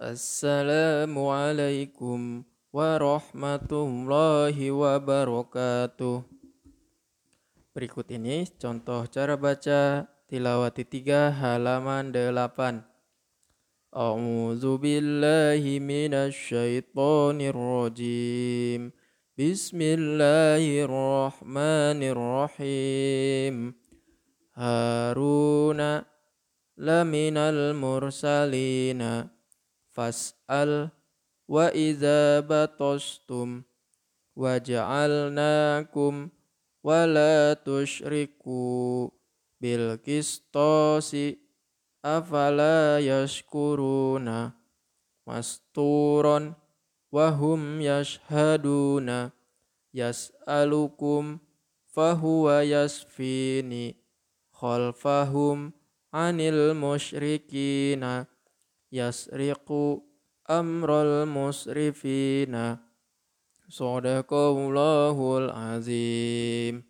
Assalamualaikum warahmatullahi wabarakatuh. Berikut ini contoh cara baca tilawati 3 halaman 8. A'udzu billahi minasy syaithanir rajim. Bismillahirrahmanirrahim. Haruna laminal mursalina fas'al wa idza batostum waja'alnakum wa la tusyriku bil qistasi afala yashkuruna masturon wahum yashhaduna yas'alukum fahuwa yasfini khalfahum anil musyrikina yasriqu amral musrifina. Sadaqallahul azim